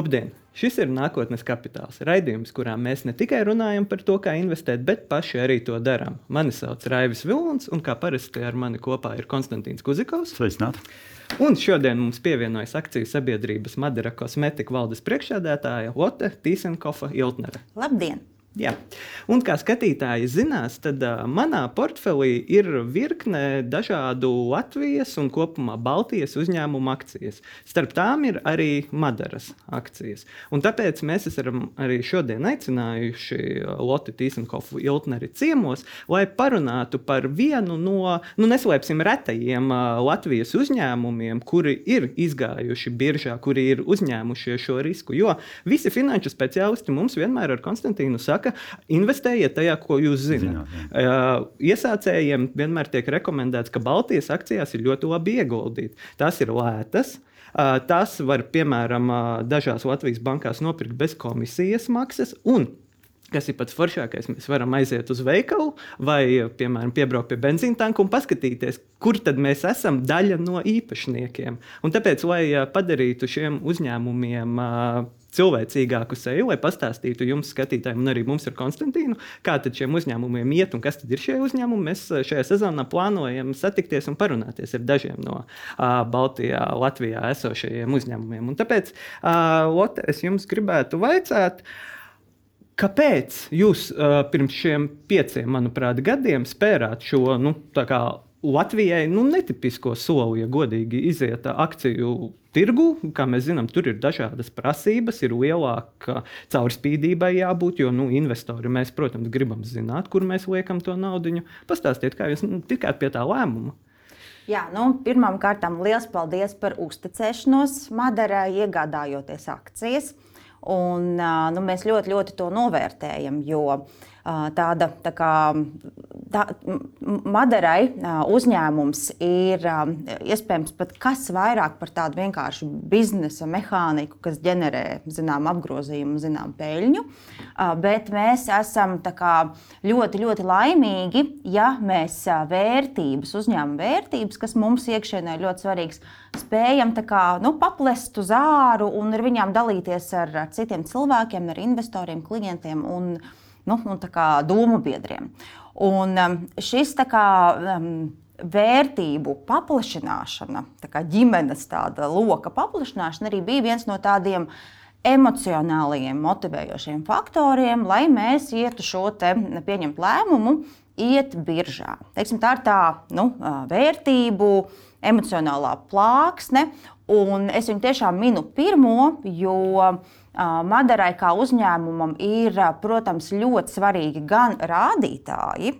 Labdien! Šis ir nākotnes kapitāls. Raidījums, kurā mēs ne tikai runājam par to, kā investēt, bet paši arī to darām. Mani sauc Raivis Vilons, un kā parasti ar mani kopā ir Konstantīns Kuzikovs. Sveicināt! Un šodien mums pievienojas akciju sabiedrības Madara kosmetika valdes priekšsēdētāja Lotte Tīsenkofa Iltnere. Labdien! Jā. Un kā skatītāji zinās, tad uh, manā portfelī ir virkne dažādu Latvijas un kopumā Baltijas uzņēmumu akcijas. Starp tām ir arī Madaras akcijas. Un tāpēc mēs esam arī šodien aicinājuši Lotu Tīsenhofu Iltneri ciemos, lai parunātu par vienu no, nu neslēpsim, retajiem uh, Latvijas uzņēmumiem, kuri ir izgājuši biržā, kuri ir uzņēmuši šo risku. Jo visi finanšu speciālisti mums vienmēr ar Konstantīnu saka, saka, investējiet tajā, ko jūs zināt. Zināt, Iesācējiem vienmēr tiek rekomendēts, ka Baltijas akcijās ir ļoti labi ieguldīt. Tās ir lētas. Tas var, piemēram, dažās Latvijas bankās nopirkt bez komisijas maksas. Un kas ir pats foršākais. Mēs varam aiziet uz veikalu vai, piemēram, piebraukt pie benzīna tanka un paskatīties, kur tad mēs esam daļa no īpašniekiem. Un tāpēc, lai padarītu šiem uzņēmumiem cilvēcīgāku seju, lai pastāstītu jums, skatītājiem, un arī mums ar Konstantīnu, kā tad šiem uzņēmumiem iet un kas tad ir šie uzņēmumi. Mēs šajā sezonā plānojam satikties un parunāties ar dažiem no uh, Baltijā, Latvijā esošajiem uzņēmumiem. Un tāpēc, uh, Lotte, es jums gribētu vaicāt, Kāpēc jūs uh, pirms šiem pieciem, manuprāt, gadiem spērāt šo nu, Latvijai nu, netipisko soli, ja godīgi iziet akciju tirgu? Kā mēs zinām, tur ir dažādas prasības, ir lielāka caurspīdībai jābūt, jo nu, investori mēs, protams, gribam zināt, kur mēs liekam to naudu. Pastāstiet, kā jūs nu, tikāt pie tā lēmuma. Jā, nu, Pirmkārt, liels paldies par uzticēšanos Madarai, iegādājoties akcijas. Un, nu, mēs ļoti, ļoti to novērtējam, jo tāda tā kā, tā, Madarai uzņēmums ir iespējams pat kas vairāk par tādu vienkāršu biznesa mehāniku, kas ģenerē zinām apgrozījumu, zinām peļņu. Bet mēs esam kā, ļoti, ļoti laimīgi, ja mēs vērtības, uzņēmuma vērtības, kas mums iekšienē ir ļoti svarīgas, spējam kā, nu, paplest uz āru un ar viņām dalīties ar, ar citiem cilvēkiem, ar investoriem, klientiem un, nu, un domu biedriem. Un um, šis kā, um, vērtību paplašināšana, tā kā ģimenes tāda loka paplašināšana, arī bija viens no tādiem emocionāliem, motivējošiem faktoriem, lai mēs ietu šo te pieņemt lēmumu, iet biržā. Teiksim, tā ir tā nu, vērtību emocionālā plāksne. Un es viņu tiešām minu pirmo, jo Madarai kā uzņēmumam ir, protams, ļoti svarīgi gan rādītāji,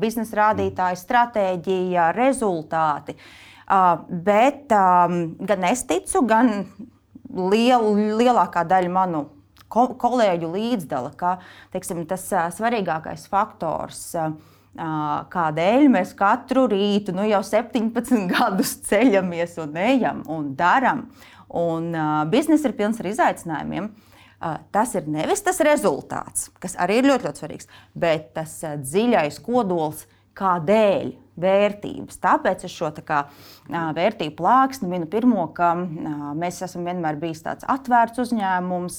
biznesa rādītāji, stratēģija, rezultāti. Bet gan es ticu, gan liel, lielākā daļa manu kolēģu līdzdala, ka teiksim, tas svarīgākais faktors ir kādēļ mēs katru rītu, nu jau 17 gadus ceļamies un ejam un darām. Un uh, biznesa ir pilns ar izaicinājumiem. Uh, tas ir nevis tas rezultāts, kas arī ir ļoti, ļoti svarīgs, bet tas uh, dziļais kodols, kādēļ vērtības. Tāpēc es šo tā kā, vērtību plāksni minu pirmo, ka mēs esam vienmēr bijis tāds atvērts uzņēmums.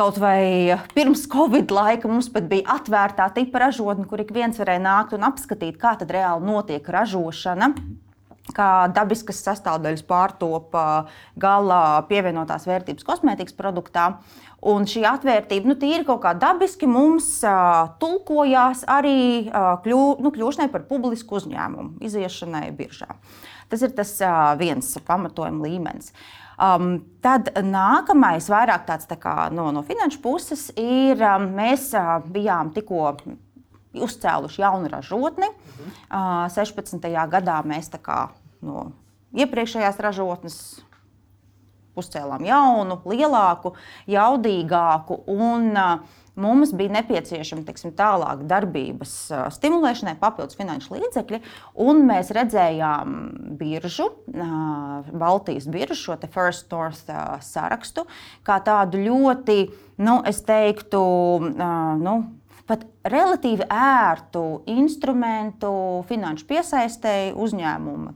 Kaut vai pirms Covid laika mums pat bija atvērtā tipa ražotne, kur ik viens varēja nākt un apskatīt, kā tad reāli notiek ražošana kā dabiskas sastāvdaļas pārtopa gala pievienotās vērtības kosmētikas produktā. Un šī atvērtība, nu, tīri kaut kā dabiski mums uh, tulkojās arī uh, kļū, nu, kļūšanai par publisku uzņēmumu, iziešanai biržā. Tas ir tas uh, viens pamatojuma līmenis. Um, tad nākamais, vairāk tāds tā kā, no, no finanšu puses, ir um, mēs uh, bijām tikko uzcēluši jaunu ražotni. Mhm. Uh, 16. gadā mēs kā, no iepriekšējās ražotnes uzcēlām jaunu, lielāku, jaudīgāku. Un, mums bija nepieciešama teiksim, tālāk darbības stimulēšanai, papildus finanšu līdzekļi, un mēs redzējām biržu, Baltijas biržu, šo First North sarakstu, kā tādu ļoti, nu, es teiktu, nu, pat relatīvi ērtu instrumentu finanšu piesaistēji uzņēmumu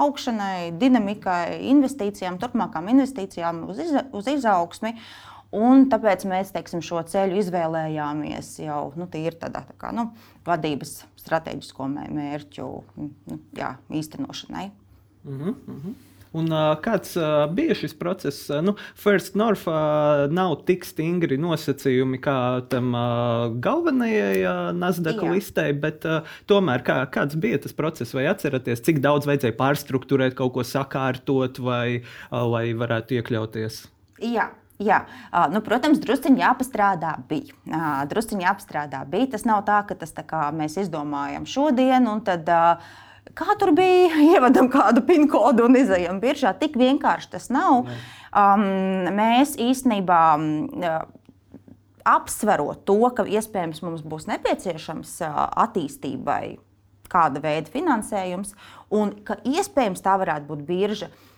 augšanai, dinamikai, investīcijām, turpmākām investīcijām uz, iz, uz izaugsmi. Un tāpēc mēs teiksim, šo ceļu izvēlējāmies jau nu, tādā tā kā, nu, vadības strateģisko mērķu nu, jā, īstenošanai. Mm -hmm. Un, uh, kāds uh, bija šis process? Uh, nu, First North uh, nav tik stingri nosacījumi kā tam uh, galvenajai uh, Nasdaq Jā. listē, bet uh, tomēr kā, kāds bija tas process? Vai atceraties, cik daudz vajadzēja pārstruktūrēt, kaut ko sakārtot, vai, uh, lai varētu iekļauties? Jā, Jā, nu, protams, druskuļi jāpastrādā bija. Druskuļi jāpastrādā bija. Tas nav tā, ka tas tā kā mēs izdomājam šodien, un tad uh, Kā tur bija? Ievadam kādu pin kodu un izējām biržā. Tik vienkārši tas nav. Um, mēs īstenībā. Um, apsverot to, ka iespējams mums būs nepieciešams uh, attīstībai kāda veida finansējums, un ka iespējams tā varētu būt birža. Uh,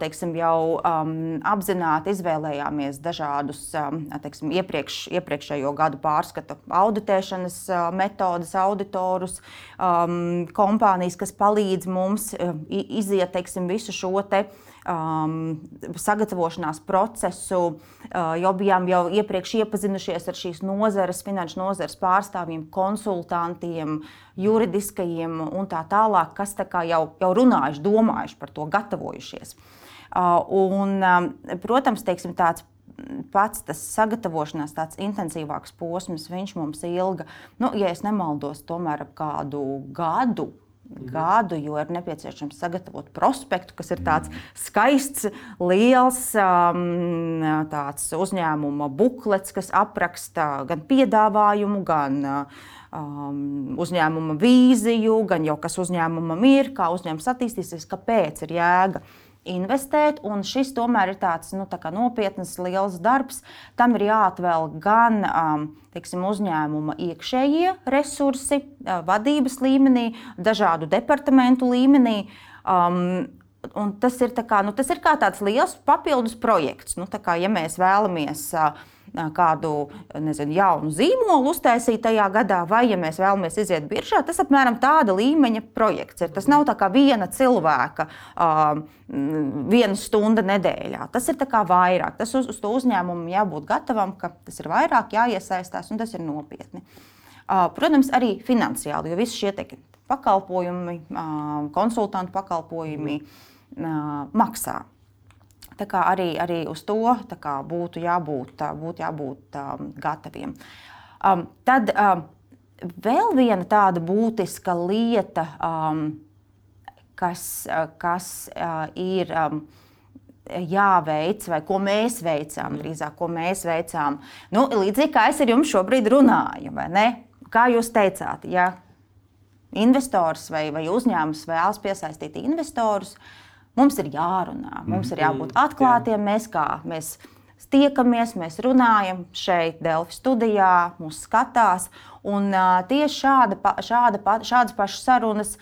teiksim, jau um, apzināti izvēlējāmies dažādus um, teiksim, iepriekš, iepriekšējo gadu pārskatu auditēšanas uh, metodes, auditorus, um, kompānijas, kas palīdz mums iziet teiksim, visu šo te, uh, um, sagatavošanās procesu, uh, jau bijām jau iepriekš iepazinušies ar šīs nozares, finanšu nozares pārstāvjiem, konsultantiem, juridiskajiem un tā tālāk, kas tā jau, jau runājuši, domājuši par to, gatavojušies. Uh, un, um, protams, teiksim, tāds pats tas sagatavošanās, tāds intensīvāks posms, viņš mums ilga, nu, ja nemaldos, tomēr ap kādu gadu gadu, jo ir nepieciešams sagatavot prospektu, kas ir tāds skaists, liels um, uzņēmuma buklets, kas apraksta gan piedāvājumu, gan um, uzņēmuma vīziju, gan jau kas uzņēmumam ir, kā uzņēmums attīstīsies, kāpēc ir jēga investēt. Šis tomēr ir tāds nu, tā nopietns, liels darbs. Tam ir jāatvēl gan um, teiksim, uzņēmuma iekšējie resursi, uh, vadības līmenī, dažādu departamentu līmenī. Um, Un tas ir, kā, nu, tas ir kā tāds liels papildus projekts. Nu, kā, ja mēs vēlamies uh, kādu nezinu, jaunu zīmolu uztaisīt tajā gadā, vai ja mēs vēlamies iziet biržā, tas apmēram tāda līmeņa projekts ir. Tas nav tā kā viena cilvēka, uh, viena stunda nedēļā. Tas ir vairāk. Tas uz, uz to uzņēmumu jābūt gatavam, ka tas ir vairāk, jāiesaistās un tas ir nopietni. Uh, protams, arī finansiāli, jo visi šie pakalpojumi, uh, konsultantu pakalpojumi maksā. Tā kā arī, arī uz to būtu jābūt, būtu jābūt um, gataviem. Um, tad um, vēl viena tāda būtiska lieta, um, kas, uh, kas uh, ir. Um, jāveic, vai ko mēs veicām, drīzāk, ko mēs veicām. Nu, līdzīgi kā es ar jums šobrīd runāju, vai ne? Kā jūs teicāt, ja investors vai, vai uzņēmums vēlas piesaistīt investorus, uh, Mums ir jārunā, mums ir jābūt mm-hmm. atklātiem. Mēs kā mēs tiekamies, mēs runājam šeit, Delfi studijā, mūsu skatās. Un tieši šāda, šāda, šādas pašas sarunas,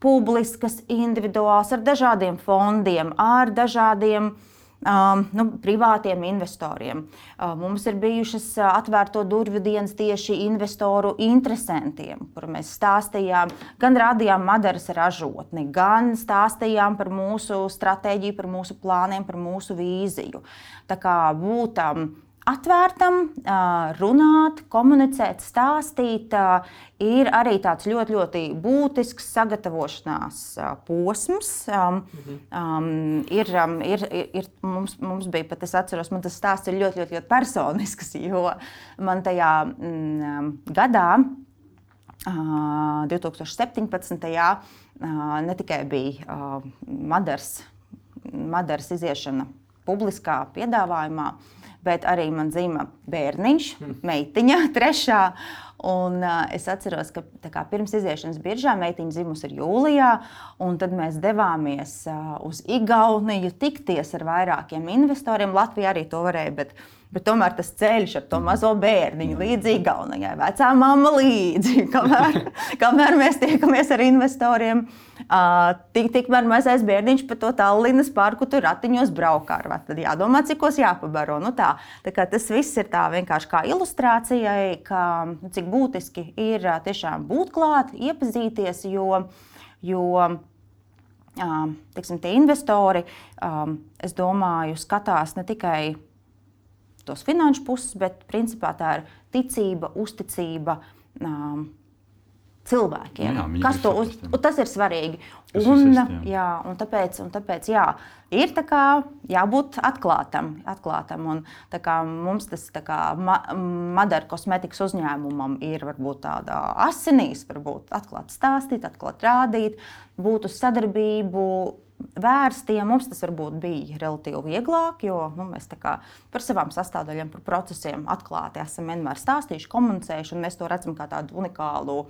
publiskas, individuāls, ar dažādiem fondiem, ar dažādiem uh, um, nu, privātiem investoriem. Uh, mums ir bijušas uh, atvērto durvju dienas tieši investoru interesantiem, kur mēs stāstījām, gan rādījām Madaras ražotni, gan stāstījām par mūsu stratēģiju, par mūsu plāniem, par mūsu vīziju. Tā kā būt um, atvērtam, runāt, komunicēt, stāstīt, ir arī tāds ļoti, ļoti būtisks sagatavošanās posms. Mhm. Ir, ir, ir, mums, mums bija pat, es atceros, man tas stāsts ir ļoti, ļoti, ļoti personisks, jo man tajā mm, gadā, 2017. ne tikai bija Madaras, Madaras iziešana publiskā piedāvājumā, bet arī man dzima bērniņš, hmm. meitiņa, trešā. Un, uh, es atceros, ka kā, pirms iziešanas biržā meitiņa dzimusi ir jūlijā, un tad mēs devāmies uh, uz Igauniju tikties ar vairākiem investoriem. Latvija arī to varēja, bet Bet tomēr tas ceļš ar to mazo bērniņu līdzi Igaunijai, vecā mamma līdzi, kamēr, kamēr mēs tiekamies ar investoriem. Tik, tikmēr mazais bērniņš pa to Tallinas parku tur ratiņos braukā. Tad jādomā, cikos jāpabaro. Nu tā, tā tas viss ir tā vienkārši kā ilustrācijai, ka, nu, cik būtiski ir tiešām būt klāt, iepazīties, jo, jo tiksim, tie investori, es domāju, skatās ne tikai tos finanšu puses, bet principā tā ir ticība, uzticība. Cilvēkiem. Nu jā, Kas to uz... Tas ir svarīgi. Un, jā, un tāpēc, un tāpēc jā, ir tā kā, jābūt atklātam. atklātam un, kā, mums tas kā, ma Madara kosmetikas uzņēmumam ir varbūt tāda asinīs, varbūt atklāt stāstīt, atklāt rādīt, būt uz sadarbību vērstiem. Mums tas varbūt bija relatīvi vieglāk, jo nu, mēs par savām sastāvdaļām, par procesiem atklāti esam vienmēr stāstījuši, komunicējuši, un mēs to redzam kā tādu unikālu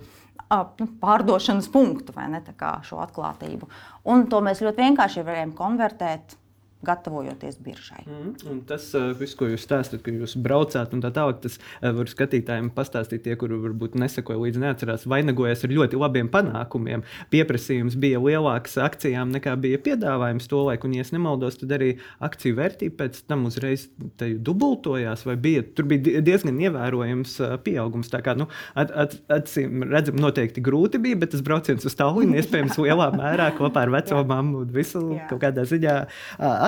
nu, pārdošanas punktu, vai ne, šo atklātību. Un to mēs ļoti vienkārši varējām konvertēt gatavojoties biržai. Mm, tas uh, viss, ko jūs stāstāt, ka jūs braucāt un tā tālāk, tas uh, var skatītājiem pastāstīt, tie, kuri varbūt nesakoja līdzi, neatcerās, vainagojas ar ļoti labiem panākumiem. Pieprasījums bija lielāks akcijām nekā bija piedāvājums to laiku, un, ja nemaldos, tad arī akciju vērtība pēc tam uzreiz dubultojās, vai bija, tur bija diezgan ievērojams uh, pieaugums. Tā kā, nu, at, at, acīm redzam, noteikti grūti bija, bet tas brauciens uz Tallinu iespējams lielā mērā kopā ar veco mammu visu kaut kādā ziņā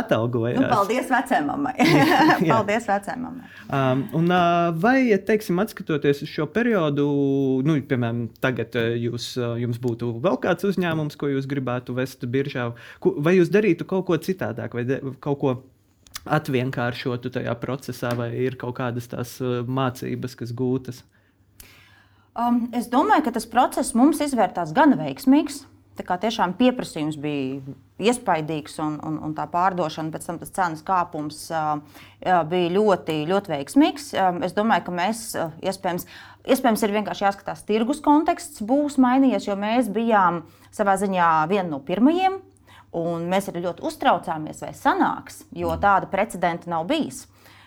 atalgojās. Nu, paldies vecumam. paldies vecumam. Um, un, uh, vai, teiksim, atskatoties uz šo periodu, nu, piemēram, tagad uh, jūs, uh, jums būtu vēl kāds uzņēmums, ko jūs gribētu vest biržā, vai jūs darītu kaut ko citādāk, vai de, kaut ko atvienkāršotu tajā procesā, vai ir kaut kādas tās mācības, kas gūtas? Um, es domāju, ka tas process mums izvērtās gan veiksmīgs. Tā kā tiešām pieprasījums bija iespaidīgs un, un, un tā pārdošana, pēc tam tas cenas kāpums bija ļoti, ļoti veiksmīgs. Es domāju, ka mēs iespējams, iespējams ir vienkārši jāskatās, tirgus konteksts būs mainījies, jo mēs bijām savā ziņā viena no pirmajiem. Un mēs arī ļoti uztraucāmies, vai sanāks, jo tāda precedenta nav bijis.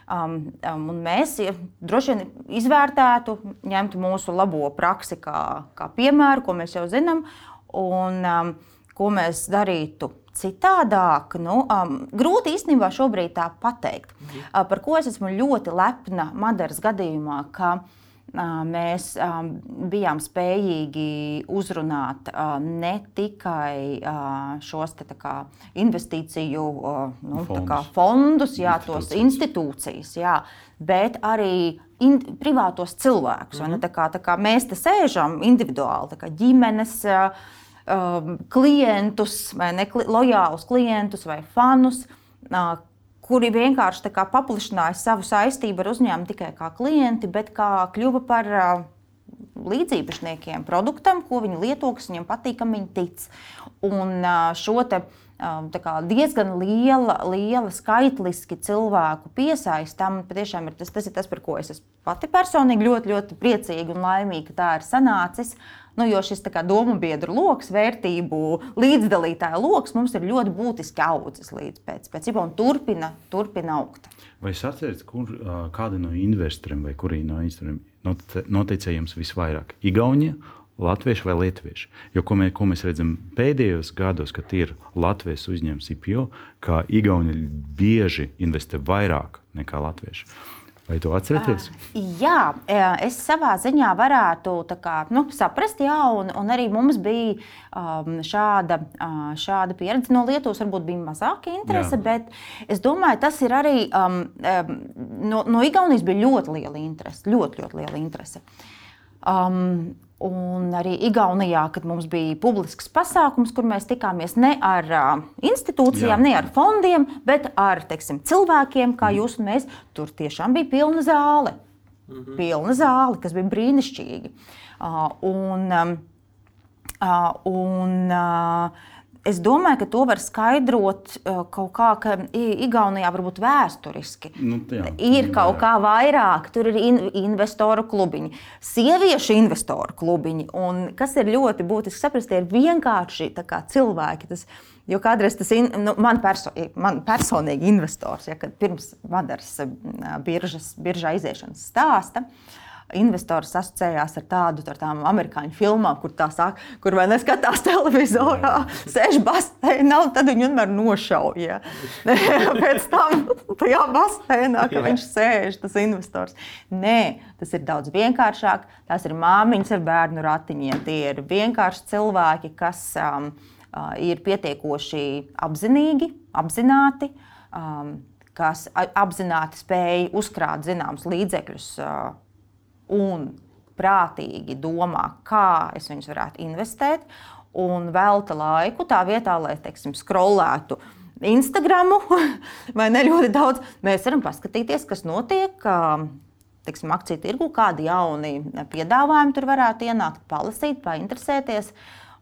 Um, um, mēs droši vien izvērtētu, ņemtu mūsu labo praksi kā, kā piemēru, ko mēs jau zinām, un um, ko mēs darītu citādāk. Nu, um, grūti īstenībā šobrīd tā pateikt. Mhm. Uh, par ko es esmu ļoti lepna Madaras gadījumā, ka uh, mēs um, bijām spējīgi uzrunāt uh, ne tikai šos te, kā, investīciju nu, kā, fondus, jā, tos institūcijas, jā, bet arī in, privātos cilvēkus. Mm -hmm. tā kā, tā kā mēs te sēžam individuāli, kā ģimenes. Uh, um, klientus, vai ne, kli, lojālus klientus vai fanus, uh, kuri vienkārši paplašināja savu saistību ar uzņēmumu tikai kā klienti, bet kā kļuva par uh, līdziepašniekiem produktam, ko viņi lieto, kas viņiem patīk, kam viņi tic. Un uh, šo te, uh, diezgan liela, liela skaitliski cilvēku piesaistām. Patiešām ir tas, tas ir tas, par ko es pati personīgi ļoti, ļoti priecīga un laimīga, ka tā ir sanācis. Nu, jo šis kā, domu biedru lokus, vērtību līdzdalītāju lokus mums ir ļoti būtiski audzis līdz pēc, pēc un turpina, turpina augt. Vai jūs atceraties, kur kāda no investoriem vai kurī no investoriem noteicēja jums visvairāk? Igaunija, Latvieši vai Lietuvieši? Jo ko, mē, ko mēs redzam pēdējos gados, kad ir Latvijas uzņēmums IPO, ka Igauni bieži investē vairāk nekā Latvieši. Vai to atceraties? Uh, jā, es savā ziņā varētu kā, nu, saprast, jā, un, un arī mums bija um, šāda, uh, šāda pieredze. No Lietuvas varbūt bija mazāka interese, jā. bet es domāju, tas ir arī um, um, no, no Igaunijas bija ļoti liela interese. Ļoti, ļoti liela interese. Um, Un arī Igaunijā, kad mums bija publisks pasākums, kur mēs tikāmies ne ar uh, institūcijām, Jā. ne ar fondiem, bet ar teiksim, cilvēkiem, kā mm. jūs un mēs, tur tiešām bija pilna zāle. Mm -hmm. Pilna zāle, kas bija brīnišķīgi. Uh, un, uh, un, uh, Es domāju, ka to var skaidrot uh, kaut kā, ka Igaunijā varbūt vēsturiski nu, jā, ir kaut jā. kā vairāk. Tur ir in, investoru klubiņi, sieviešu investoru klubiņi. Un, kas ir ļoti būtiski saprast, tie ir vienkārši cilvēki. Tas, jo kādreiz tas in, nu, man, perso, man personīgi investors, ja, kad pirms Madaras biržas, biržā iziešanas stāsta. Uh, investors asociējās ar tādu ar tām amerikāņu filmām, kur tā sāk, kur vai neskatās televizorā, sēž basēnā, un tad viņi vienmēr nošauja. Pēc tam tajā basēnā, ka viņš sēž, tas investors. Nē, tas ir daudz vienkāršāk. Tās ir māmiņas ar bērnu ratiņiem. Tie ir vienkārši cilvēki, kas. Um, ir pietiekoši apzinīgi, apzināti, kas apzināti spēj uzkrāt zināmus līdzekļus un prātīgi domā, kā es viņus varētu investēt, un velta laiku tā vietā, lai, teiksim, skrolētu Instagram vai ne ļoti daudz, mēs varam paskatīties, kas notiek. Teiksim, akciju tirgu, kādi jauni piedāvājumi tur varētu ienākt, palasīt, painteresēties.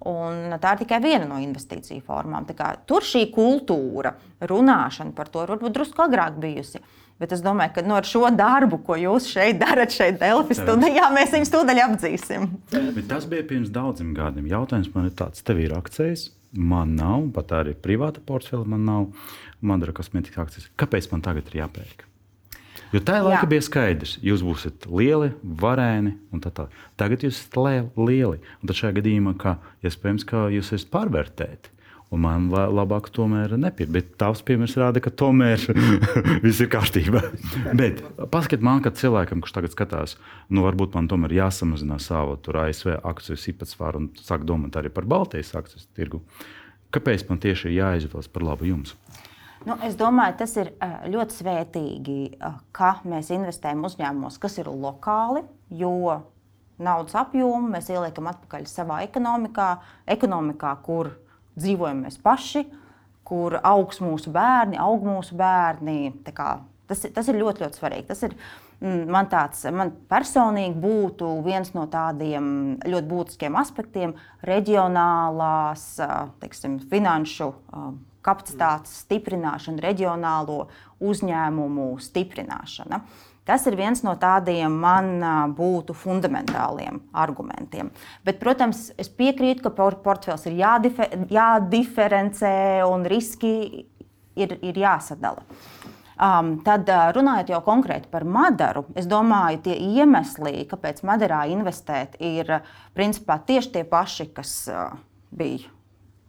Un tā ir tikai viena no investīciju formām. Tur šī kultūra, runāšana par to varbūt drusku agrāk bijusi. Bet es domāju, ka no nu, šo darbu, ko jūs šeit darat, šeit Delfis studijā, mēs viņus tūdaļ apdzīsim. Bet tas bija pirms daudziem gadiem. Jautājums man ir tāds, tev ir akcijas, man nav, pat arī privāta portfeļa man nav, man ir kosmētikas akcijas. Kāpēc man tagad ir jāpērk? Jo tajā laikā bija skaidrs, jūs būsiet lieli, vareni un tā tālāk. Tagad jūs esat lieli. Un tad šajā gadījumā, ka iespējams, ka jūs esat pārvērtēti. Un man labāk tomēr nepieņemt. Bet tavs piemērs rāda, ka tomēr viss ir kārtībā. Bet paskatiet man, kā cilvēkam, kurš tagad skatās, nu varbūt man tomēr jāsamazina savu ASV akciju īpatsvaru un sāk domāt arī par Baltijas akciju tirgu. Kāpēc man tieši ir jāizvēlas par labu jums? Nu, es domāju, tas ir ļoti svētīgi, ka mēs investējam uzņēmumos, kas ir lokāli, jo naudas apjomu mēs ieliekam atpakaļ savā ekonomikā, ekonomikā kur dzīvojam mēs paši, kur augs mūsu bērni, aug mūsu bērni. Kā, tas, tas ir ļoti, ļoti svarīgi. Tas ir, mm, man, tāds, man personīgi būtu viens no tādiem ļoti būtiskiem aspektiem - reģionālās, teiksim, finanšu kapacitātes stiprināšana, reģionālo uzņēmumu stiprināšana. Tas ir viens no tādiem man būtu fundamentāliem argumentiem. Bet, protams, es piekrītu, ka portfels ir jādifer, jādiferencē un riski ir, ir jāsadala. Um, tad, runājot jau konkrēti par Madaru, es domāju, tie iemesli, kāpēc Madarā investēt, ir principā tieši tie paši, kas uh, bija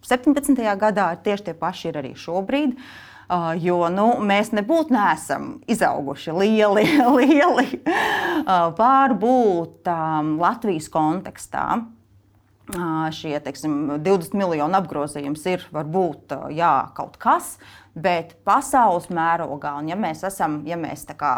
17. gadā, ir tieši tie paši arī šobrīd. Uh, jo nu, mēs nebūtu neesam izauguši lieli, lieli pārbūt um, Latvijas kontekstā. Uh, šie teiksim, 20 miljonu apgrozījums ir varbūt jā, kaut kas, bet pasaules mērogā, un ja mēs esam, ja mēs tā kā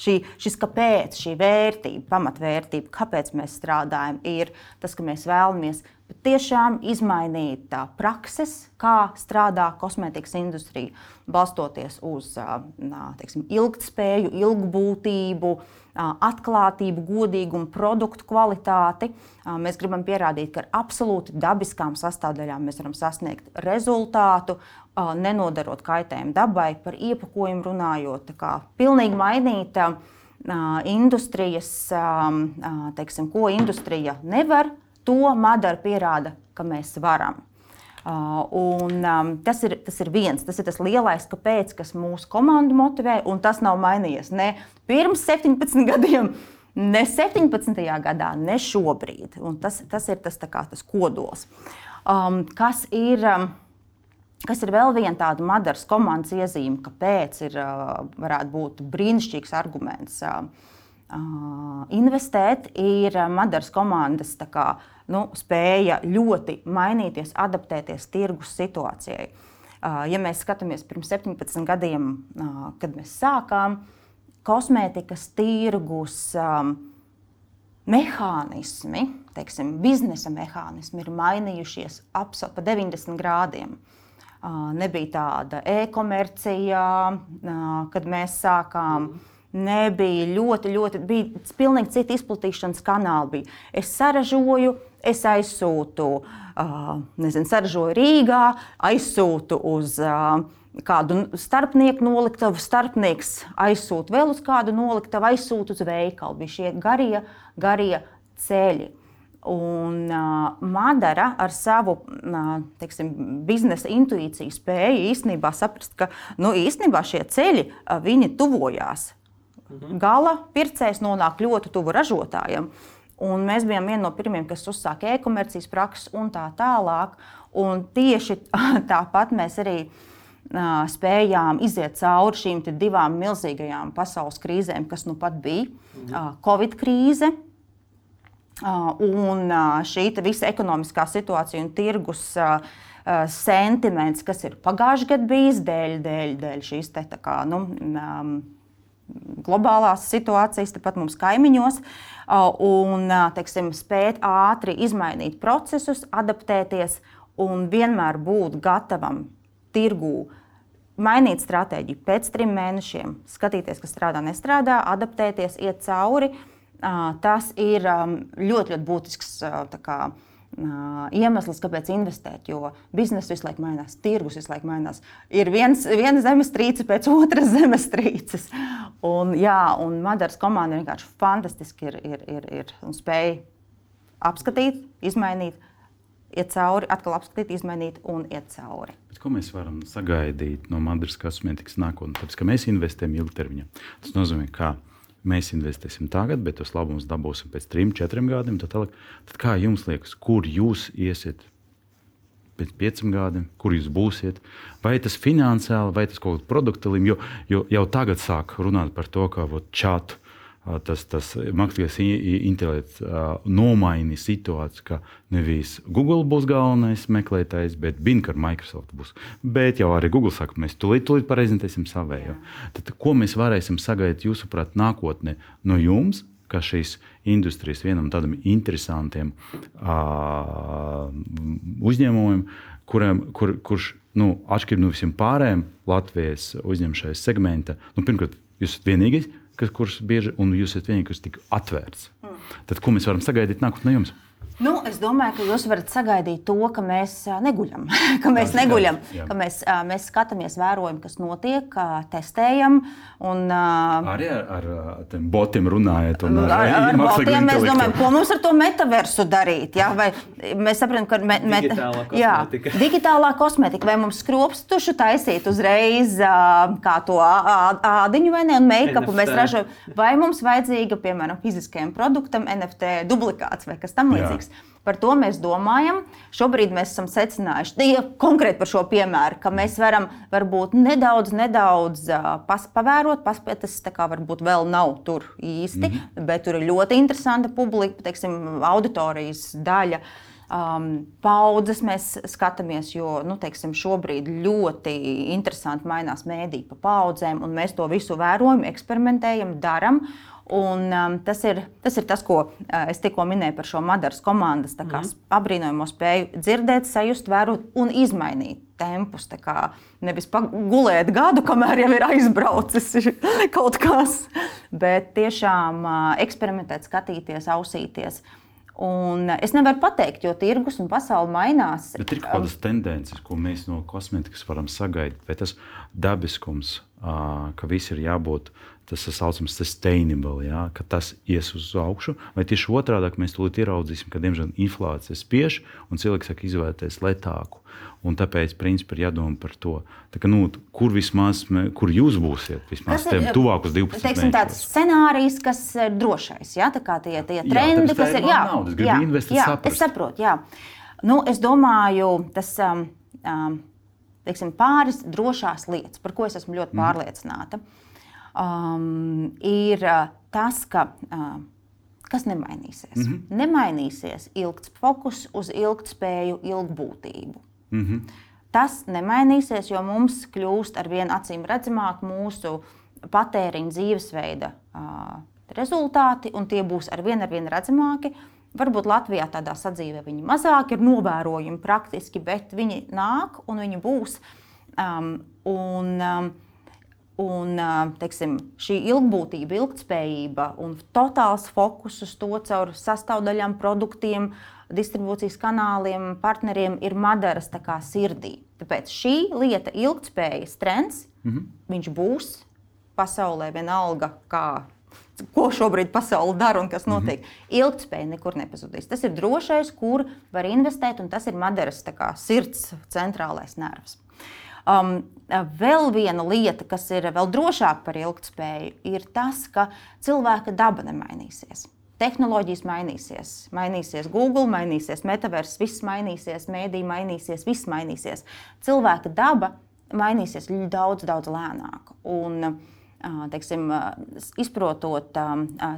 šī, šis kāpēc, šī vērtība, pamatvērtība, kāpēc mēs strādājam, ir tas, ka mēs vēlamies tiešām izmainīt prakses, kā strādā kosmētikas industrija, balstoties uz teiksim, ilgspēju, ilgbūtību, atklātību, godīgumu, produktu kvalitāti. Mēs gribam pierādīt, ka ar absolūti dabiskām sastāvdaļām mēs varam sasniegt rezultātu, nenodarot kaitējumu dabai, par iepakojumu runājot. Pilnīgi mainīt industrijas, teiksim, ko industrija nevar to Madara pierāda, ka mēs varam. Uh, un, um, tas, ir, tas ir viens, tas ir tas lielais, kāpēc, kas mūsu komandu motivē, un tas nav mainījies ne pirms 17 gadiem, ne 17. gadā, ne šobrīd. Un tas, tas ir tas, kā, tas kodols. Um, kas ir, um, kas ir vēl viena tāda Madaras komandas iezīme, kāpēc ir, uh, varētu būt brīnišķīgs arguments. Uh, investēt, ir Madaras komandas kā, nu, spēja ļoti mainīties, adaptēties tirgus situācijai. Ja mēs skatāmies pirms 17 gadiem, kad mēs sākām, kosmētikas tirgus mehānismi, teiksim, biznesa mehānismi ir mainījušies ap 90 grādiem. Nebija tāda e-komercija, kad mēs sākām. Mm nebija ļoti, ļoti, bija pilnīgi citi izplatīšanas kanāli. Bija. Es saražoju, es aizsūtu, uh, nezinu, saražoju Rīgā, aizsūtu uz. Uh, Kādu starpnieku noliktavu, starpnieks aizsūta vēl uz kādu noliktavu, aizsūta uz veikalu. Bija šie garie, garie ceļi. Un uh, Madara ar savu uh, teiksim, biznesa intuīciju spēja īstenībā saprast, ka nu, īstenībā šie ceļi uh, tuvojās. Gala pircējs nonāk ļoti tuvu ražotājam. Un mēs bijām viena no pirmajiem, kas uzsāka e-komercijas prakses un tā tālāk. Un tieši tāpat mēs arī uh, spējām iziet cauri šīm divām milzīgajām pasaules krīzēm, kas nu pat bija mhm. uh, Covid krīze. Uh, un šī visa ekonomiskā situācija un tirgus uh, sentiments, kas ir pagājušajā gadā bijis dēļ, dēļ, dēļ šīs te, kā, nu, um, globālās situācijas, tepat mums kaimiņos, un teiksim, spēt ātri izmainīt procesus, adaptēties un vienmēr būt gatavam tirgū. Mainīt stratēģiju pēc trim mēnešiem, skatīties, kas strādā, nestrādā, adaptēties, iet cauri. Tas ir ļoti, ļoti būtisks kā, iemesls, kāpēc investēt. Jo biznesa visu laiku mainās, tirgus visu laiku mainās. Ir viens, viena zemestrīce pēc otras zemestrīces. Un, jā, un Madaras komanda vienkārši fantastiski ir, ir, ir, ir un spēja apskatīt, izmainīt, iet cauri, atkal apskatīt, izmainīt un iet cauri. Bet ko mēs varam sagaidīt no Madaras kosmētikas nākotnē? Tāpēc, ka mēs investējam ilgtermiņā. Tas nozīmē, ka mēs investēsim tagad, bet tos labumus dabūsim pēc trim, četriem gadiem. Tad, tad kā jums liekas, kur jūs iesiet pēc pieciem gadiem, kur jūs būsiet? Vai tas finansiāli, vai tas kaut kādā produkta līmenī, jo, jo jau tagad sāk runāt par to, ka čatu tas, tas mākslīgais intelekts nomaini situāciju, ka nevis Google būs galvenais meklētājs, bet Bing ar Microsoft būs. Bet jau arī Google saka, mēs tūlīt, tūlīt prezentēsim savējo. Tad, ko mēs varēsim sagaidīt, jūsuprāt, nākotnē no jums? Kā šīs industrijas vienam tādam interesantiem uh, uzņēmumiem, kuriem, kur, kurš nu, atšķirībā no visiem pārējiem Latvijas uzņemšanas segmenta, nu, pirmkārt, jūs esat vienīgais, kas, kurš bieži, un jūs esat vienīgais, kas tik atvērts. Mm. Tad, ko mēs varam sagaidīt nākotnē jums? Nu, es domāju, ka jūs varat sagaidīt to, ka mēs neguļam. ka mēs, neguļam, jā, jā. Ka mēs, mēs skatāmies, vērojam, kas notiek, testējam. Un, arī ar, ar, ar tiem botiem runājot. Ar, ar, ar botiem mēs domājam, ko mums ar to metaversu darīt. Jā? Vai mēs saprotam, ka me, me, digitālā kosmetika. Jā, digitālā kosmetika. Vai mums skropstušu taisīt uzreiz kā to ādiņu vai ne, un make-upu mēs ražojam. Vai mums vajadzīga, piemēram, fiziskajam produktam NFT dublikāts vai kas tam līdzīgs. Par to mēs domājam. Šobrīd mēs esam secinājuši, ja konkrēti par šo piemēru, ka mēs varam varbūt nedaudz, nedaudz pas, pavērot, paspēt, tas kā varbūt vēl nav tur īsti, mm -hmm. bet tur ir ļoti interesanta publika, teiksim, auditorijas daļa. Um, paudzes mēs skatāmies, jo nu, teiksim, šobrīd ļoti interesanti mainās mēdī pa paudzēm, un mēs to visu vērojam, eksperimentējam, darām. Un, um, tas, ir, tas ir tas, ko uh, es tikko minēju par šo Madaras komandas mm. apbrīnojamo spēju dzirdēt, sajust, vērot un izmainīt tempus. Nevis gulēt gadu, kamēr jau ir aizbraucis kaut kas, bet tiešām uh, eksperimentēt, skatīties, ausīties. Un es nevaru pateikt, jo tirgus un pasaule mainās. Bet ir kaut kādas tendences, ko mēs no kosmētikas varam sagaidīt, vai tas dabiskums, ka viss ir jābūt tas tā saucamais sustainable, ja, ka tas ies uz augšu, vai tieši otrādi mēs tūlīt ieraudzīsim, ka diemžēl inflācija spiež un cilvēks sāk izvērtēties lētāku. Un tāpēc, principā, ir jādomā par to, tā, ka, nu, kur vismaz, kur jūs būsiet, vismaz tiem tuvākos 12 teiksim, tāds scenārijs, kas ir drošais, ja? tā kā tie, tie trendi, jā, kas ir, jā, naudas, jā, jā, saprast. es saprotu, jā. Nu, es domāju, tas um, um, teiksim, pāris drošās lietas, par ko es esmu ļoti mm. pārliecināta. Mm um, ir uh, tas, ka uh, kas nemainīsies. Mm -hmm. Nemainīsies ilgts fokus uz ilgspēju, ilgbūtību. Mm -hmm. Tas nemainīsies, jo mums kļūst ar vien acīm redzamāk mūsu patēriņa dzīvesveida uh, rezultāti, un tie būs ar vien, ar vien redzamāki. Varbūt Latvijā tādā sadzīvē viņi mazāk ir novērojami praktiski, bet viņi nāk un viņi būs. Um, un, um, Un teiksim, šī ilgbūtība, ilgspējība un totāls fokus uz to caur sastāvdaļām, produktiem, distribūcijas kanāliem, partneriem ir Madaras sirdī. Tāpēc šī lieta, ilgspējas trends, mm -hmm. viņš būs pasaulē vienalga, kā, ko šobrīd pasaule dara un kas notiek. Mm -hmm. Ilgspēja nekur nepazudīs. Tas ir drošais, kur var investēt, un tas ir Madaras sirds centrālais nervs. Um, vēl viena lieta, kas ir vēl drošāka par ilgspēju, ir tas, ka cilvēka daba nemainīsies. Tehnoloģijas mainīsies, mainīsies Google, mainīsies Metaverse, viss mainīsies, mēdī mainīsies, viss mainīsies. Cilvēka daba mainīsies daudz, daudz lēnāk. Un, teiksim, izprotot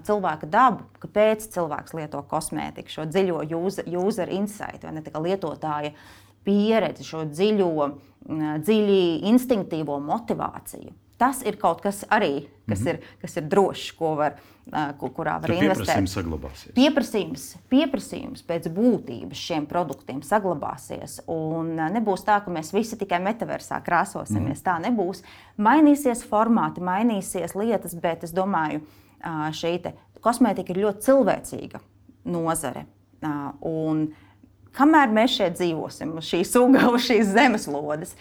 cilvēka dabu, kāpēc cilvēks lieto kosmētiku, šo dziļo user, user insight, vai ne lietotāja pieredzi, šo dziļo, dziļi instinktīvo motivāciju. Tas ir kaut kas arī, kas, mm -hmm. ir, kas ir drošs, ko var, kurā var Tad investēt. Pieprasījums saglabāsies. Pieprasījums, pieprasījums pēc būtības šiem produktiem saglabāsies. Un nebūs tā, ka mēs visi tikai metaversā krāsosimies. Mm. Tā nebūs. Mainīsies formāti, mainīsies lietas, bet es domāju, šī kosmētika ir ļoti cilvēcīga nozare. Un kamēr mēs šeit dzīvosim, uz šīs uga, uz šīs zemeslodes,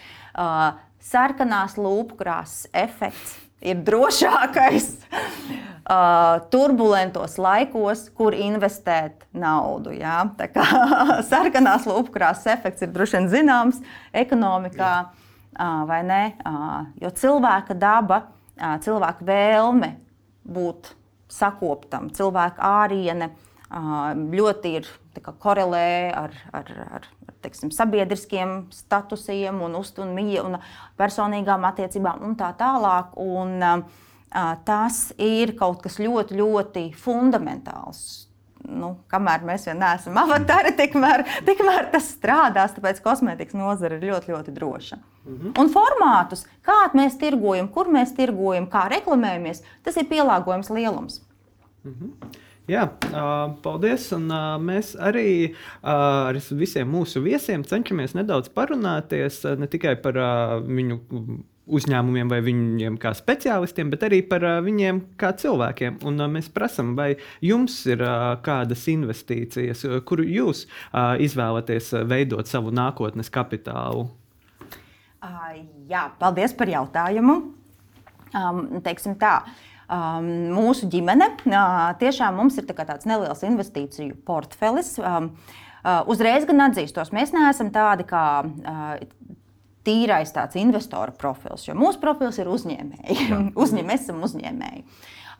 sarkanās lūpkrāsas efekts ir drošākais uh, turbulentos laikos, kur investēt naudu. Ja? Tā kā sarkanās lūpkrāsas efekts ir droši vien zināms ekonomikā, uh, vai ne? Uh, jo cilvēka daba, uh, cilvēka vēlme būt sakoptam, cilvēka āriene uh, ļoti ir korelē ar, ar, ar teiksim, sabiedriskiem statusiem, un, un, un personīgām attiecībām un tā tālāk. Un, tas ir kaut kas ļoti, ļoti fundamentāls. Nu, kamēr mēs vēl neesam avatari, tikmēr, tikmēr tas strādās. Tāpēc kosmētikas nozare ir ļoti, ļoti droša. Mm -hmm. Un formātus, kādā mēs tirgojam, kur mēs tirgojam, kā reklamējamies, tas ir pielāgojums lielums. Mm -hmm. Jā, paldies. Un, mēs arī ar visiem mūsu viesiem cenšamies nedaudz parunāties ne tikai par viņu uzņēmumiem vai viņiem kā speciālistiem, bet arī par viņiem kā cilvēkiem. Un mēs prasām, vai jums ir kādas investīcijas, kuru jūs izvēlaties veidot savu nākotnes kapitālu? Jā, paldies par jautājumu. Um, teiksim tā. Uh, um, mūsu ģimene. Uh, tiešām mums ir tā tāds neliels investīciju portfelis. Um, uh, uzreiz gan atzīstos, mēs neesam tādi kā. Uh, Tīrais tāds investora profils, jo mūsu profils ir uzņēmēji. Uzņem, mēs esam uzņēmēji.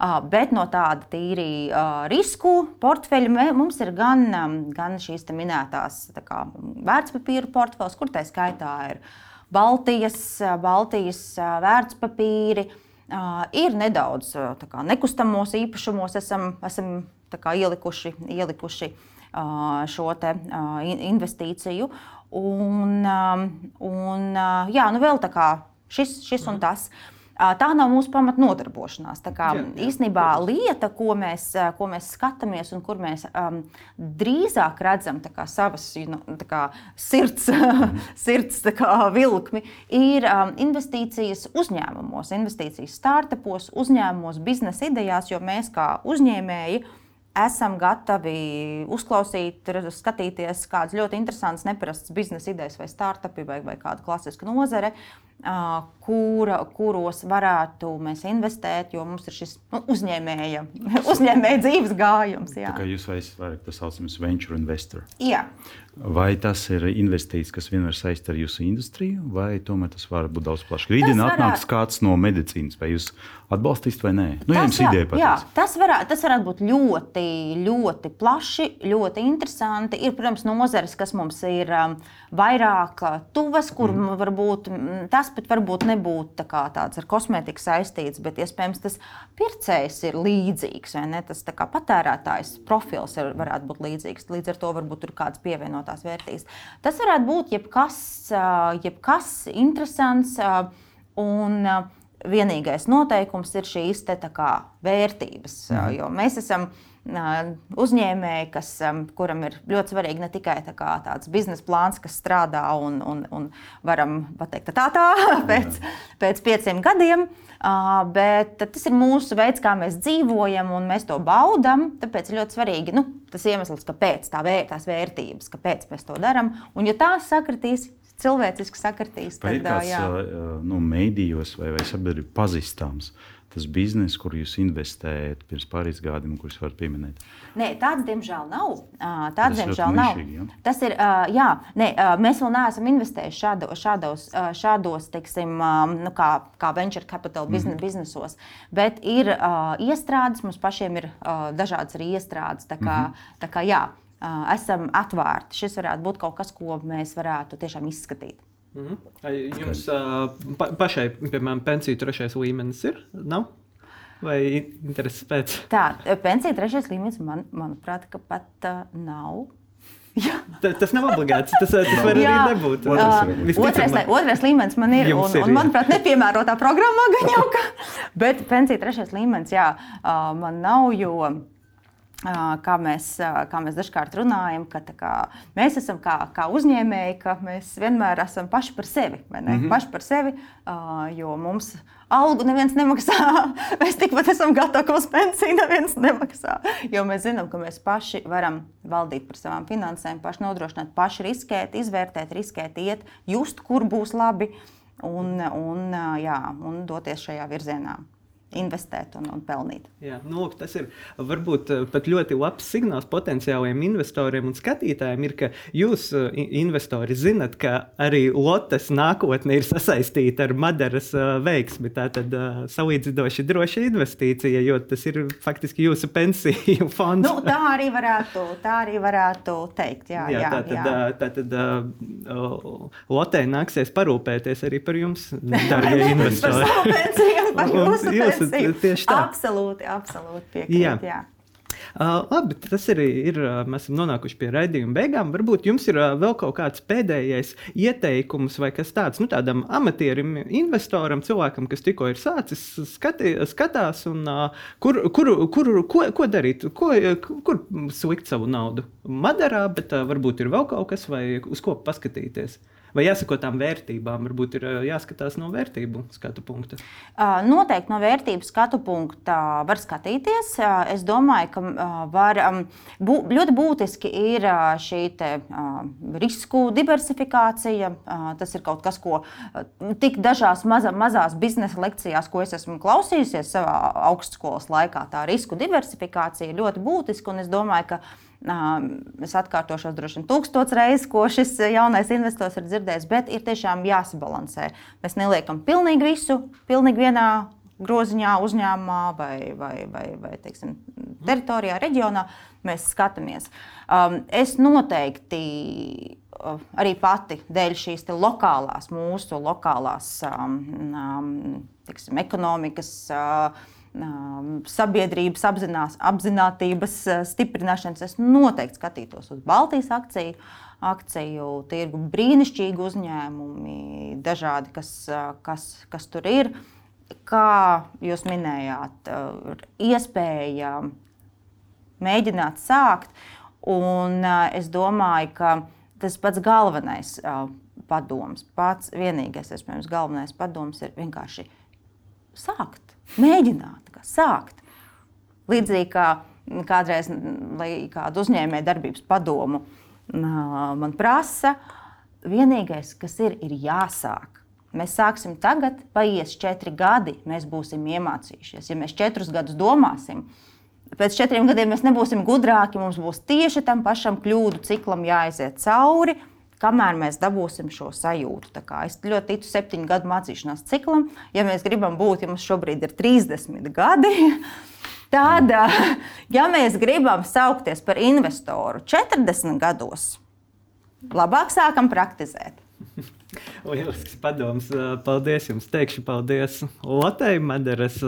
Uh, bet no tāda tīri uh, risku portfeļa mums ir gan, um, gan šīs minētās kā, vērtspapīra portfels, kur tā skaitā ir Baltijas, Baltijas vērtspapīri, Uh, ir nedaudz kā, nekustamos īpašumos, esam, esam kā, ielikuši, ielikuši šo te, investīciju. Un, un jā, nu vēl tā kā šis, šis un tas. Uh, Tā nav mūsu pamatnodarbošanās. Tā kā, jā, jā, īstenībā lieta, ko mēs, ko mēs skatāmies un kur mēs um, drīzāk redzam kā, savas nu, kā, sirds, sirds kā, vilkmi, ir um, investīcijas uzņēmumos, investīcijas startupos, uzņēmumos, biznesa idejās, jo mēs kā uzņēmēji esam gatavi uzklausīt, skatīties kādas ļoti interesantas, neparastas biznesa idejas vai startupi vai, vai kāda klasiska nozare kura, kuros varētu mēs investēt, jo mums ir šis nu, uzņēmēja, uzņēmēja dzīves gājums. Jā. Tā kā jūs varat tā saucamais venture investor. Jā. Vai tas ir investīcijas, kas vienmēr saistīts ar jūsu industriju, vai tomēr tas var būt daudz plašāk? Rītdien atnāks kāds no medicīnas, vai jūs atbalstīsiet vai nē? Nu, tas, jā, ideja, jā, tas, varētu, tas varētu būt ļoti, ļoti plaši, ļoti interesanti. Ir, protams, nozares, kas mums ir um, vairāk uh, tuvas, kur mm. varbūt tas pat varbūt nebūtu tā tāds ar kosmētiku saistīts, bet iespējams tas pircējs ir līdzīgs, vai ne? Tas patērētājs profils ir, varētu būt līdzīgs. Līdz ar to varbūt ir kāds pievienojums pievienotās vērtības. Tas varētu būt jebkas, jebkas interesants. Un vienīgais noteikums ir šīs te, kā, vērtības. Mhm. Jo mēs esam uzņēmēji, kas, kuram ir ļoti svarīgi ne tikai tā tāds biznesa plāns, kas strādā un, un, un varam pateikt, tā tā pēc, pēc pieciem gadiem, bet tas ir mūsu veids, kā mēs dzīvojam un mēs to baudām. Tāpēc ir ļoti svarīgi nu, tas iemesls, kāpēc tā vēr, tās vērtības, kāpēc mēs to darām. Un ja tās sakritīs, cilvēciski sakritīs, tad ir kāds nu, mēdījos vai, vai sabiedrība pazīstams tas bizness, kur jūs investējat pirms pāris gadiem, kurus varat pieminēt? Nē, tāds diemžēl nav. Tāds diemžēl nav. Nišīgi, ja? Tas ir, jā, nē, mēs vēl neesam investējuši šādo, šādos, šādos teiksim, nu, kā, kā venture capital biznes, mm -hmm. biznesos, bet ir iestrādes, mums pašiem ir dažādas arī iestrādes. Tā kā, mm -hmm. tā kā, jā, esam atvērti. Šis varētu būt kaut kas, ko mēs varētu tiešām izskatīt. Mm -hmm. Jums uh, pa, pašai, piemēram, pensiju trešais līmenis ir? Nav? Vai intereses pēc? Tā, pensija trešais līmenis, man, manuprāt, pat uh, nav. Ta, tas nav obligāts. Tas, tas var arī nebūt. Uh. Otrais, Visticamāk. otrais līmenis man ir, Jums un, ir, un manuprāt, nepiemērotā programmā gan jau ka. Bet pensija trešais līmenis, jā, uh, man nav, jo. Kā mēs, kā mēs dažkārt runājam, ka kā, mēs esam kā, kā uzņēmēji, ka mēs vienmēr esam paši par sevi. Mm -hmm. Paši par sevi, jo mums algu neviens nemaksā. Mēs tikpat esam gatavi, ka uz pensiju neviens nemaksā. Jo mēs zinām, ka mēs paši varam valdīt par savām finansēm, paši nodrošināt, paši riskēt, izvērtēt, riskēt, iet, just, kur būs labi un, un, jā, un doties šajā virzienā, investēt un, un pelnīt. Jā, nu, lūk, tas ir varbūt eh, pat ļoti labs signāls potenciāliem investoriem un skatītājiem, ir, ka jūs, eh, investori, zinat, ka arī Lotus nākotne ir sasaistīta ar Madaras eh, veiksmi. Tā tad salīdzinoši droša investīcija, jo tas ir faktiski jūsu pensiju fonds. Nu, tā arī varētu, tā arī varētu teikt. Jā, jā, Jā, tā tad, ā, tā tad Lotē nāksies parūpēties arī par jums, darbie Par investori. savu pensiju, par jūsu jūs pensiju. tieši tā. Absolūti, absolūti Jā. piekrīt. Jā. Uh, labi, tas arī ir. Uh, mēs esam nonākuši pie raidījuma beigām. Varbūt jums ir uh, vēl kaut kāds pēdējais ieteikums vai kas tāds nu, tādam amatierim, investoram, cilvēkam, kas tikko ir sācis skati, skatās, un, uh, kur, kur, kur, ko, ko darīt, ko, kur slikt savu naudu. Madarā, bet uh, varbūt ir vēl kaut kas, vai uz ko paskatīties. Vai jāsako tām vērtībām, varbūt ir jāskatās no vērtību skatu punkta. Noteikti no vērtības skatu punkta var skatīties. Es domāju, ka var, bū, ļoti būtiski ir šī te, risku diversifikācija. Tas ir kaut kas, ko tik dažās maza, mazās biznesa lekcijās, ko es esmu klausījusies savā augstskolas laikā, tā risku diversifikācija ir ļoti būtiska. un Es domāju, ka es atkārtošos droši vien tūkstoš reizes, ko šis jaunais investors ir dzirdējis, bet ir tiešām jāsabalansē. Mēs neliekam pilnīgi visu, pilnīgi vienā groziņā, uzņēmumā vai, vai, vai, vai teiksim, teritorijā, reģionā. Mēs skatāmies. Um, es noteikti arī pati dēļ šīs lokālās, mūsu lokālās um, um, teiksim, ekonomikas. Uh, Sabiedrības apzinās, apzinātības stiprināšanas es noteikti skatītos uz Baltijas akciju, akciju tirgu. Brīnišķīgi uzņēmumi, dažādi, kas, kas, kas tur ir. Kā jūs minējāt, ir iespēja mēģināt sākt. Un, es domāju, ka tas pats galvenais padoms, pats vienīgais, iespējams, galvenais padoms ir vienkārši sākt, mēģināt, sākt. Līdzīgi kā kādreiz, mm, lai kādu uzņēmēju darbības padomu uh, man prasa, vienīgais, kas ir, ir jāsāk. Mēs sāksim tagad, paies četri gadi, mēs būsim iemācījušies. Ja mēs četrus gadus domāsim, pēc četriem gadiem mēs nebūsim gudrāki, mums būs tieši tam pašam kļūdu ciklam jāiziet cauri, kamēr mēs dabūsim šo sajūtu. Es ļoti ticu septiņu gadu mācīšanās ciklam. Ja mēs gribam būt, ja mums šobrīd ir 30 gadi, tad, ja mēs gribam saukties par investoru 40 gados, labāk sākam praktizēt. Lielisks padoms. Paldies jums. Teikšu paldies Lotei, Madaras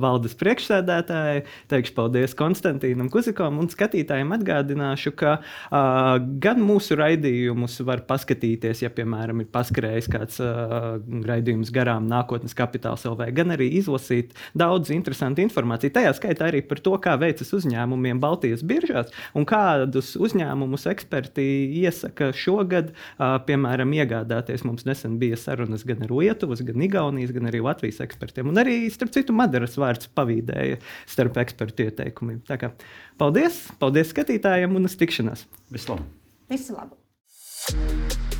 valdes priekšsēdētājai. Teikšu paldies Konstantīnam Kuzikom un skatītājiem atgādināšu, ka uh, gan mūsu raidījumus var paskatīties, ja, piemēram, ir paskrējis kāds uh, raidījums garām nākotnes kapitāls LV, gan arī izlasīt daudz interesantu informāciju. Tajā skaitā arī par to, kā veicas uzņēmumiem Baltijas biržās un kādus uzņēmumus eksperti iesaka šogad, uh, piemēram, iegādāties. Mums nesen bija sarunas gan ar Lietuvas, gan Igaunijas, gan arī Latvijas ekspertiem. Un arī, starp citu, Madaras vārds pavīdēja starp ekspertu ieteikumiem. Tā kā paldies, paldies skatītājiem un uz tikšanās! Vislabāk! Visu labu!